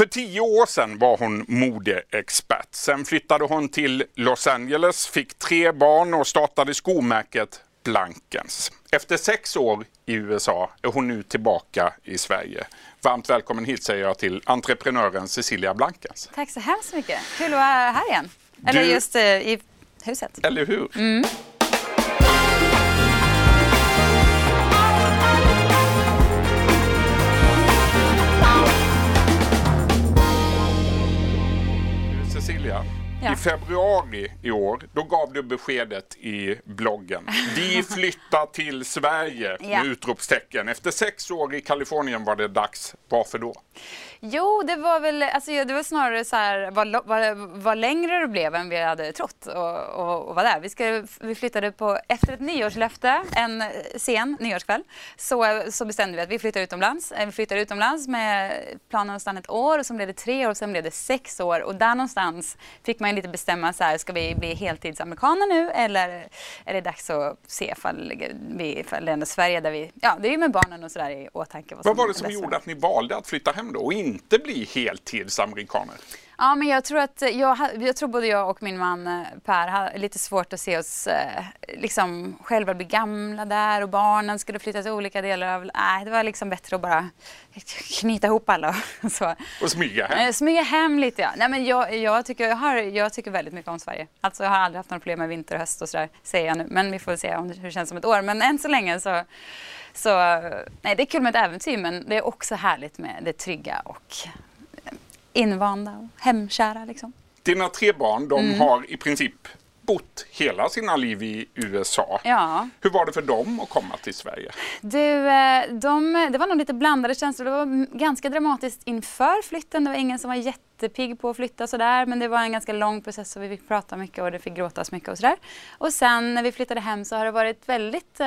För tio år sedan var hon modeexpert. Sen flyttade hon till Los Angeles, fick tre barn och startade skomärket Blankens. Efter sex år i USA är hon nu tillbaka i Sverige. Varmt välkommen hit säger jag till entreprenören Cecilia Blankens. Tack så hemskt mycket. Kul att vara här igen. Eller Du- just eh, i huset. Eller hur? Cecilia, februari i år då gav du beskedet i bloggen. Vi flyttar till Sverige med utropstecken. Efter sex år i Kalifornien var det dags. Varför då? Jo, det var väl alltså, det var snarare så här vad, vad, vad längre det blev än vi hade trott och, och, och var där. Vi, ska, vi flyttade på, efter ett nyårslöfte, en sen nyårskväll, så, så bestämde vi att vi flyttar utomlands. Eh, Vi flyttar utomlands med planen att stanna ett år och sen blev det tre år och sen blev det sex år och där någonstans fick man lite bestämma så här, ska vi bli heltidsamerikaner nu eller är det dags att se ifall vi ifall det är Sverige där vi, ja det är ju med barnen och sådär i åtanke. Vad var det som gjorde att ni valde att flytta hem då och inte bli heltidsamerikaner? Ja, men jag tror att jag, jag tror både jag och min man eh, Per har lite svårt att se oss eh, liksom själva bli gamla där och barnen skulle flytta till olika delar av... Nej, det var liksom bättre att bara knyta ihop alla och så. Och smyga hem? Eh, Smyga hem lite ja. Nej, men jag, jag, tycker, jag, har, jag tycker väldigt mycket om Sverige. Alltså jag har aldrig haft några problem med vinter och höst och sådär, säger jag nu. Men vi får se om hur det känns om ett år. Men än så länge så, så... Nej, det är kul med ett äventyr men det är också härligt med det trygga och invanda och hemkära liksom. Dina tre barn de Mm. har i princip bott hela sina liv i USA. Ja. Hur var det för dem att komma till Sverige? Du, eh, de, det var nog lite blandade känslor. Det var ganska dramatiskt inför flytten. Det var ingen som var jättepigg på att flytta sådär. Men det var en ganska lång process och vi fick prata mycket och det fick gråtas mycket och sådär. Och sen när vi flyttade hem så har det varit väldigt eh,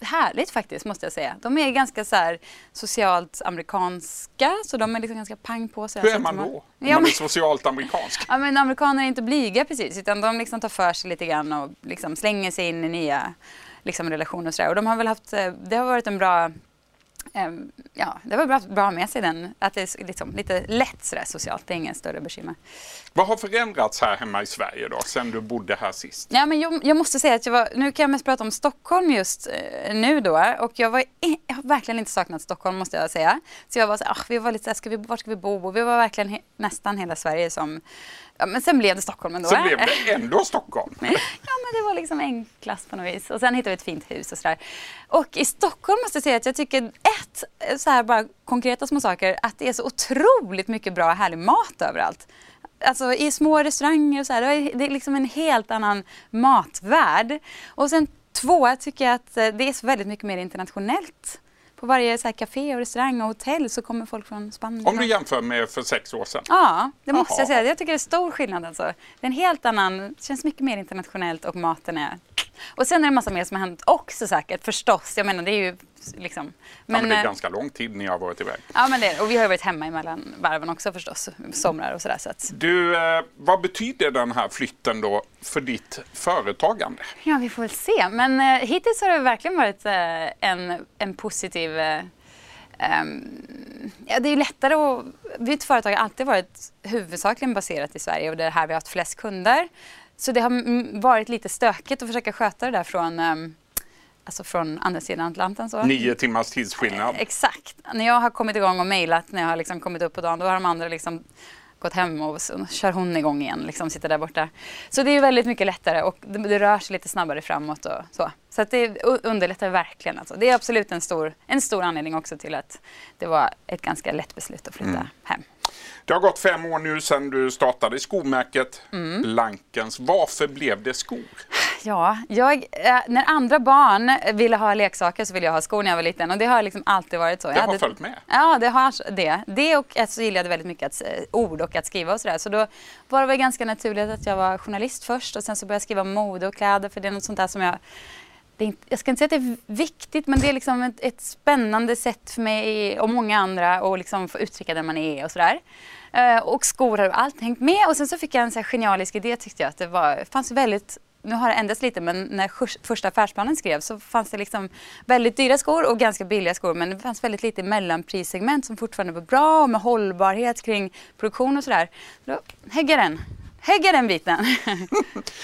härligt faktiskt måste jag säga. De är ganska så här, socialt amerikanska så de är liksom ganska pang på. Så Hur är att man då? Om Ja, man är socialt amerikansk? Ja, men amerikaner är inte blyga precis, utan de liksom tar för sig lite grann och liksom slänger sig in i nya liksom, relationer och sådär. Och de har väl haft, eh, det har varit en bra, ja, det var bra, bra med sig den, att det är liksom lite lätt sådär socialt, det är ingen större bekymmer. Vad har förändrats här hemma i Sverige då, sen du bodde här sist? Ja, men jag, jag måste säga att jag var, nu kan jag mest prata om Stockholm just eh, nu då och jag, var, jag har verkligen inte saknat Stockholm måste jag säga. Så jag var så ah, vi var lite så här, ska vi, var ska vi bo? Och vi var verkligen he, nästan hela Sverige som, ja men sen blev det Stockholm ändå. Så blev det ändå Stockholm. Ja, men det var liksom enklast på något vis. Och sen hittade vi ett fint hus och sådär. Och i Stockholm måste jag säga att jag tycker ett, så här bara konkreta små saker, att det är så otroligt mycket bra och härlig mat överallt. Alltså i små restauranger och så här, det är- liksom en helt annan matvärld. Och sen två, tycker jag att eh, det är så väldigt mycket mer internationellt. På varje så här, café och restaurang och hotell så kommer folk från Spanien. Om du jämför med för sex år sedan. Ja, det måste Jaha. jag säga. Jag tycker det är stor skillnad alltså. Det är en helt annan, det känns mycket mer internationellt och maten är... Och sen är det massa mer som har hänt också säkert, förstås. Jag menar det är ju liksom... ja, men det är eh, ganska lång tid ni har varit iväg. Ja men det är det. Och vi har ju varit hemma emellan varven också förstås, somrar och sådär. Så att, Du, eh, vad betyder den här flytten då för ditt företagande? ja vi får väl se. Men eh, hittills har det verkligen varit eh, en, en positiv... Eh, ehm, ja, det är ju lättare att... Mitt företag har alltid varit huvudsakligen baserat i Sverige och det är här vi har haft flest kunder. Så det har varit lite stökigt att försöka sköta det där från, ehm, alltså från andra sidan Atlanten. Så. Nio timmars tidsskillnad. Exakt. När jag har kommit igång och mejlat när jag har liksom kommit upp på dagen, då har de andra liksom gått hem och så kör hon igång igen, liksom sitter där borta. Så det är väldigt mycket lättare och det, det rör sig lite snabbare framåt och så. Så det underlättar verkligen. Alltså. Det är absolut en stor, en stor anledning också till att det var ett ganska lätt beslut att flytta Mm. hem. Det har gått fem år nu sedan du startade skomärket Mm. Blankens. Varför blev det skor? Ja, jag, eh, när andra barn ville ha leksaker så ville jag ha skor när jag var liten och det har liksom alltid varit så. Det Jag har hade- följt med. Ja, det har det. Det och att så gillade jag väldigt mycket att, eh, ord och att skriva och sådär. Så då var det väl ganska naturligt att jag var journalist först och sen så började jag skriva mode och kläder för det är något sånt där som jag inte, jag ska inte säga att det är viktigt men det är liksom ett, ett spännande sätt för mig och många andra att liksom få uttrycka den man är och sådär. Uh, och skor har allt hängt med och sen så fick jag en så här genialisk idé tyckte jag att det var, fanns väldigt nu har det ändrats lite, men när första affärsplanen skrevs så fanns det liksom väldigt dyra skor och ganska billiga skor. Men det fanns väldigt lite mellanprissegment som fortfarande var bra och med hållbarhet kring produktion och sådär. Då häggar den Hägga den biten.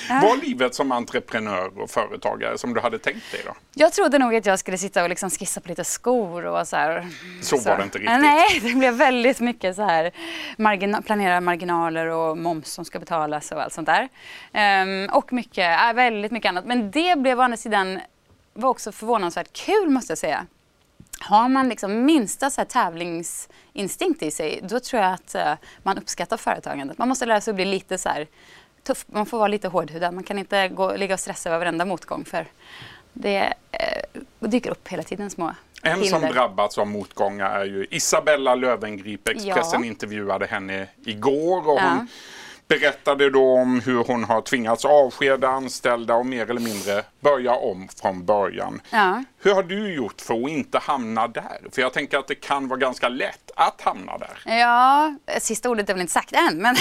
Var livet som entreprenör och företagare som du hade tänkt dig då? Jag trodde nog att jag skulle sitta och liksom skissa på lite skor och så här. Så, så. var det inte riktigt? Nej, det blev väldigt mycket så här margina planera marginaler och moms som ska betalas och allt sånt där. Um, och mycket, äh, väldigt mycket annat. Men det blev å andra sidan var också förvånansvärt kul måste jag säga. Har man liksom minsta så tävlingsinstinkt i sig, då tror jag att uh, man uppskattar företagandet. Man måste lära sig att bli lite så här tuff. Man får vara lite hårdhudad. Man kan inte gå, ligga och stressa över varenda motgång för det uh, dyker upp hela tiden små en hinder. som drabbats av motgångar är ju Isabella Lövengrip. Expressen ja. intervjuade henne igår och hon berättade då om hur hon har tvingats avskeda anställda och mer eller mindre börja om från början. Ja. Hur har du gjort för att inte hamna där? För jag tänker att det kan vara ganska lätt att hamna där. Ja, sista ordet är väl inte sagt än. Men,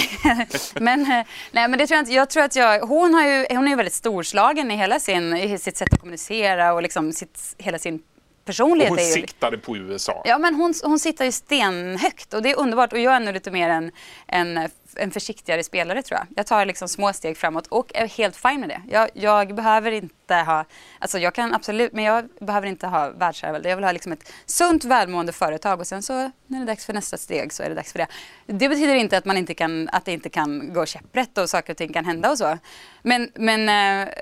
men, nej, men det tror jag inte. Jag tror att jag, hon, har ju, hon är ju väldigt storslagen i hela sin, i sitt sätt att kommunicera och liksom sitt, hela sin personlighet. Och hon siktade på USA. Ja, men hon, hon sitter ju stenhögt och det är underbart. Och jag är nu lite mer en, en, en försiktigare spelare tror jag. Jag tar liksom små steg framåt och är helt fine med det. Jag, jag behöver inte ha, alltså jag kan absolut, men jag behöver inte ha världsherravälde. Jag vill ha liksom ett sunt, välmående företag och sen så när det är dags för nästa steg så är det dags för det. Det betyder inte att man inte kan, att det inte kan gå käpprätt och saker och ting kan hända och så. Men, men, eh,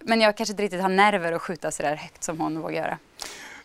men jag kanske inte riktigt har nerver att skjuta så där högt som hon vågar göra.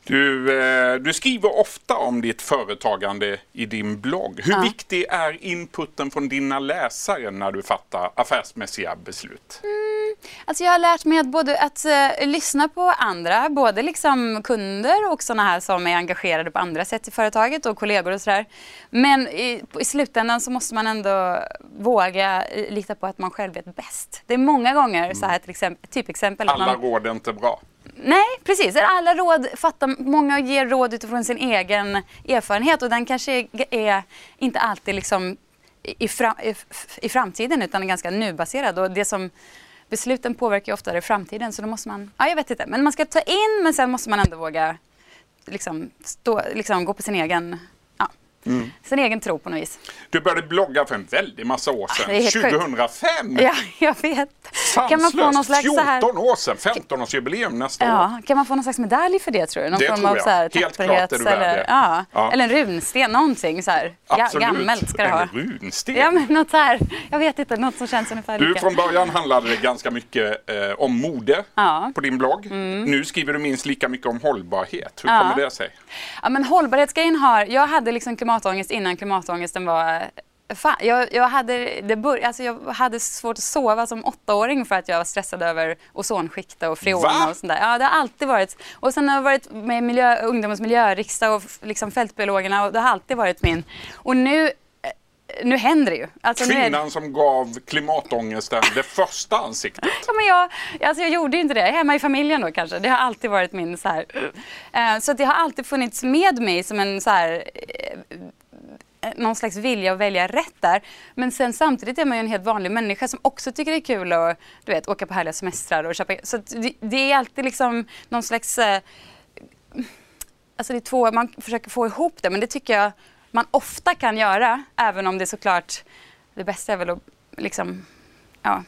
Du, eh, du, skriver ofta om ditt företagande i din blogg. Hur ja. viktig är inputen från dina läsare när du fattar affärsmässiga beslut? Mm, alltså jag har lärt mig att både att uh, lyssna på andra, både liksom kunder och sådana här som är engagerade på andra sätt i företaget och kollegor och sådär. Men i, i slutändan så måste man ändå våga lita på att man själv vet bäst. Det är många gånger mm. så här till exempel, typexempel. Alla man, råd är inte bra. Nej, precis. Alla råd fattar, många ger råd utifrån sin egen erfarenhet och den kanske är, är inte alltid liksom i, fram, i, i, framtiden utan är ganska nubaserad. Och det som, besluten påverkar ju oftare framtiden så då måste man, ja jag vet inte, men man ska ta in men sen måste man ändå våga liksom, stå, liksom, gå på sin egen Mm. Sin egen tro på något vis. Du började blogga för en väldig massa år sedan. 2005! Ja, jag vet. Sanslöst. Kan man få någon slags 14 här... år sedan, 15-årsjubileum nästa ja. år. Kan man få någon slags medalj för det tror du? Någon det form tror jag. Av, så här, Helt klart är du eller, det. Ja. ja. Eller en runsten, någonting så här. Absolut. Gammalt ska det ha. En runsten? Ja, men något så här. Jag vet inte, något som känns ungefär Du, från början handlade det ganska mycket eh, om mode ja. på din blogg. Mm. Nu skriver du minst lika mycket om hållbarhet. Hur kommer det sig? Ja, men hållbarhetsgrejen har, jag hade liksom klimatångest innan klimat klimatångesten var Fan, jag, jag, hade, det bör, alltså jag hade svårt att sova som åttaåring för att jag var stressad över ozonskiktet och freoner och sånt där. Ja, det har alltid varit. Och sen har jag varit med miljö, ungdomens miljöriksdag och liksom fältbiologerna och det har alltid varit min. Och nu nu händer det ju. Alltså, Kvinnan är... som gav klimatångesten det första ansiktet. ja, men jag, alltså jag gjorde inte det. Hemma i familjen då kanske. Det har alltid varit min så här. Uh, så det har alltid funnits med mig som en så här uh, Eh, någon slags vilja att välja rätt där. Men sen samtidigt är man ju en helt vanlig människa som också tycker det är kul att du vet, åka på härliga semestrar och köpa. Så det, det, är alltid liksom någon slags... Eh, alltså det är två, man försöker få ihop det men det tycker jag man ofta kan göra även om det såklart, det bästa är väl att liksom, ja,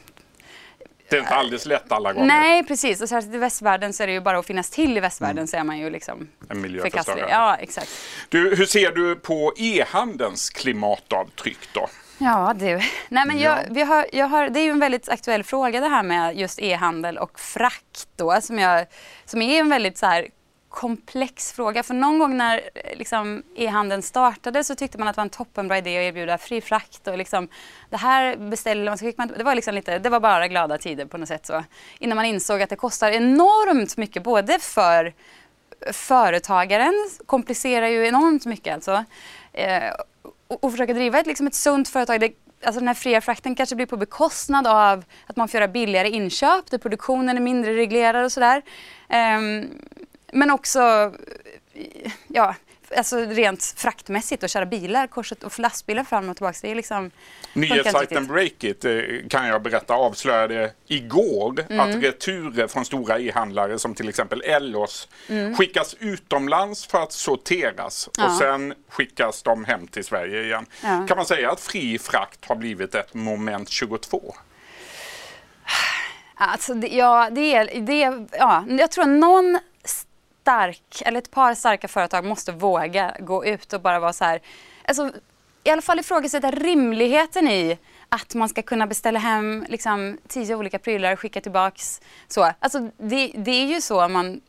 det är inte alldeles lätt alla gånger. Nej, precis. Och särskilt i västvärlden så är det ju bara att finnas till i västvärlden mm. så är man ju liksom en miljöförstörare. Ja, exakt. Du, hur ser du på e-handelns klimatavtryck då? Ja du, nej men jag, vi har, jag har, det är ju en väldigt aktuell fråga det här med just e-handel och frakt då som, jag, som är en väldigt så här komplex fråga. För någon gång när eh, liksom, e-handeln startade så tyckte man att det var en toppenbra idé att erbjuda fri frakt. Och liksom, det här beställer man, så fick man, det var, liksom lite, det var bara glada tider på något sätt. Så. Innan man insåg att det kostar enormt mycket både för företagaren, komplicerar ju enormt mycket alltså. Eh, och, och försöka driva ett, liksom ett sunt företag. Det, alltså den här fria frakten kanske blir på bekostnad av att man får göra billigare inköp där produktionen är mindre reglerad och sådär. Um, men också, ja, alltså rent fraktmässigt att köra bilar korset och lastbilar fram och tillbaka. Det är liksom... Nyhetssajten Breakit eh, kan jag berätta avslöjade igår Mm. att returer från stora e-handlare som till exempel Ellos skickas utomlands för att sorteras och Mm. Ja. sen skickas de hem till Sverige igen. Ja. Kan man säga att fri frakt har blivit ett moment 22? Alltså, det, ja, det är, det ja, jag tror någon stark, eller ett par starka företag måste våga gå ut och bara vara så här, alltså, i alla fall ifrågasätta rimligheten i att man ska kunna beställa hem liksom, tio olika prylar och skicka tillbaks. Så. Alltså, det, det är ju så man,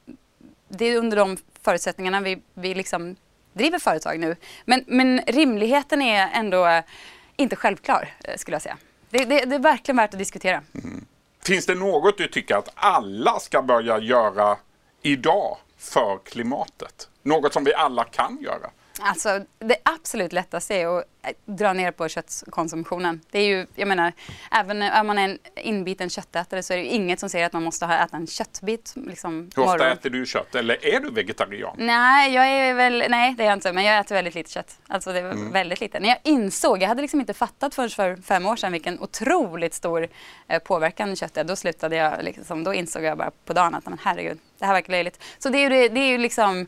det är under de förutsättningarna vi, vi liksom driver företag nu. Men, men rimligheten är ändå inte självklar, skulle jag säga. Det, det, det är verkligen värt att diskutera. Mm. Finns det något du tycker att alla ska börja göra idag för klimatet? Något som vi alla kan göra? Alltså det absolut lättaste är att eh, dra ner på köttkonsumtionen. Det är ju, jag menar, även om man är en inbiten köttätare så är det ju inget som säger att man måste ha äta en köttbit liksom, Hur ofta morgon. äter du kött eller är du vegetarian? Nej, jag är väl, nej det är jag inte, men jag äter väldigt lite kött. Alltså det är Mm. väldigt lite. När jag insåg, jag hade liksom inte fattat förrän för fem år sedan vilken otroligt stor eh, påverkan kött är. Då slutade jag, liksom, då insåg jag bara på dagen att men herregud, det här verkar löjligt. Så det är ju, det är ju liksom,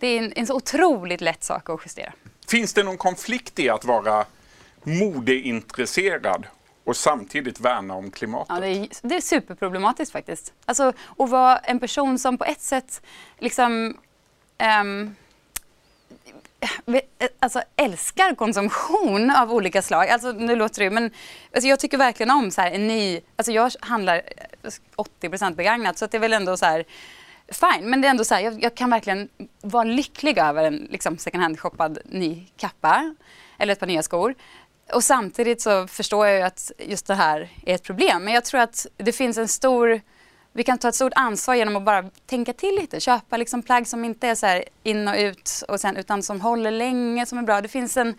det är en, en så otroligt lätt sak att justera. Finns det någon konflikt i att vara modeintresserad och samtidigt värna om klimatet? Ja, det, är, det är superproblematiskt faktiskt. Alltså att vara en person som på ett sätt liksom ve- alltså, älskar konsumtion av olika slag. Alltså, nu låter det men alltså, jag tycker verkligen om så här, en ny... Alltså, jag handlar eh, 80% begagnat så att det är väl ändå så här fine. Men det är ändå så här, jag, jag kan verkligen vara lycklig över en liksom, second hand-shoppad ny kappa eller ett par nya skor. Och samtidigt så förstår jag ju att just det här är ett problem. Men jag tror att det finns en stor vi kan ta ett stort ansvar genom att bara tänka till lite. Köpa liksom plagg som inte är så här in och ut och sen, utan som håller länge, som är bra. Det finns en,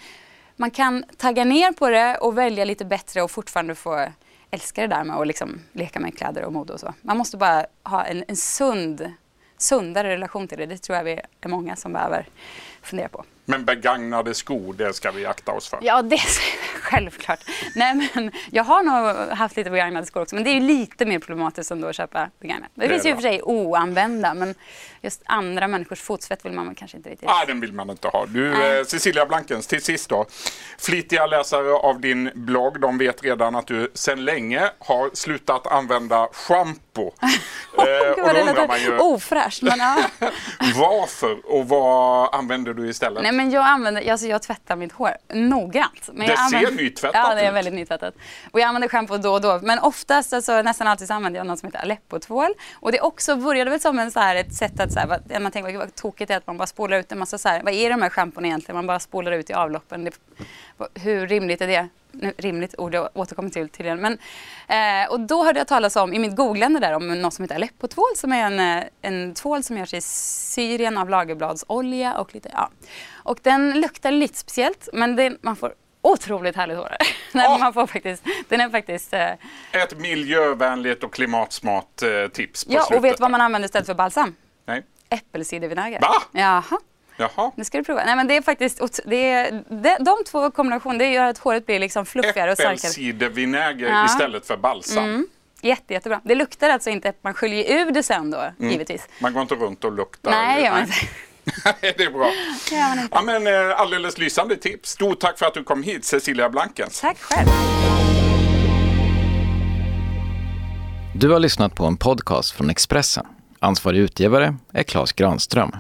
man kan tagga ner på det och välja lite bättre och fortfarande få älska det där med att liksom leka med kläder och mode och så. Man måste bara ha en, en sund, sundare relation till det. Det tror jag vi är många som behöver fundera på. Men begagnade skor, det ska vi akta oss för. Ja, det självklart. Nej, men jag har nog haft lite begagnade skor också, men det är ju lite mer problematiskt ändå att köpa begagnat. Det, Det finns ju i och för sig oanvända, men just andra människors fotsvett vill man kanske inte riktigt... Ah, den vill man inte ha. Du, Nej. eh, Cecilia Blankens, till sist då. Flitiga läsare av din blogg, de vet redan att du sedan länge har slutat använda schampo. Eh, Gud, och då det undrar man ju ofräscht, men ja. varför och vad använder du istället? Nej, men jag, använder, alltså jag tvättar mitt hår noggrant. Men Det jag ser använder, nytvättat Ja, det är ut. väldigt nytvättat. Och jag använder schampo då och då. Men oftast, alltså, nästan alltid så använder jag något som heter Aleppo-tvål. Och det också började väl som en, så här, ett sätt att, så här, man tänker vad tokigt är att man bara spolar ut en massa så här, vad är de här schampon egentligen? Man bara spolar ut i avloppen. Det, hur rimligt är det? Rimligt ord jag återkommer till tydligen. Men, eh, och då hörde jag talas om, i mitt googlande där, om något som heter Aleppo-tvål som är en, eh, en tvål som görs i Syrien av lagerbladsolja och lite, ja. Och den luktar lite speciellt men det, man får otroligt härligt hår. Nej, Ja. man får faktiskt, den är faktiskt, eh, Ett miljövänligt och klimatsmart eh, tips på ja slutet. och vet du vad man använder istället för balsam? Nej. Äppelcidervinäger. Va? Jaha. Jaha. Det ska du prova. Nej men det är faktiskt, det är, det, de två kombinationer det gör att håret blir liksom fluffigare och starkare. Äppelcidervinäger Ja. istället för balsam. Mm. Jätte, jättebra. Det luktar alltså inte, man sköljer ur det sen då, givetvis. Man går inte runt och luktar. Nej, gör man inte. det är bra. Ja, men, eh, alldeles lysande tips. Stort tack för att du kom hit, Cecilia Blankens. Tack själv. Du har lyssnat på en podcast från Expressen. Ansvarig utgivare är Klas Granström.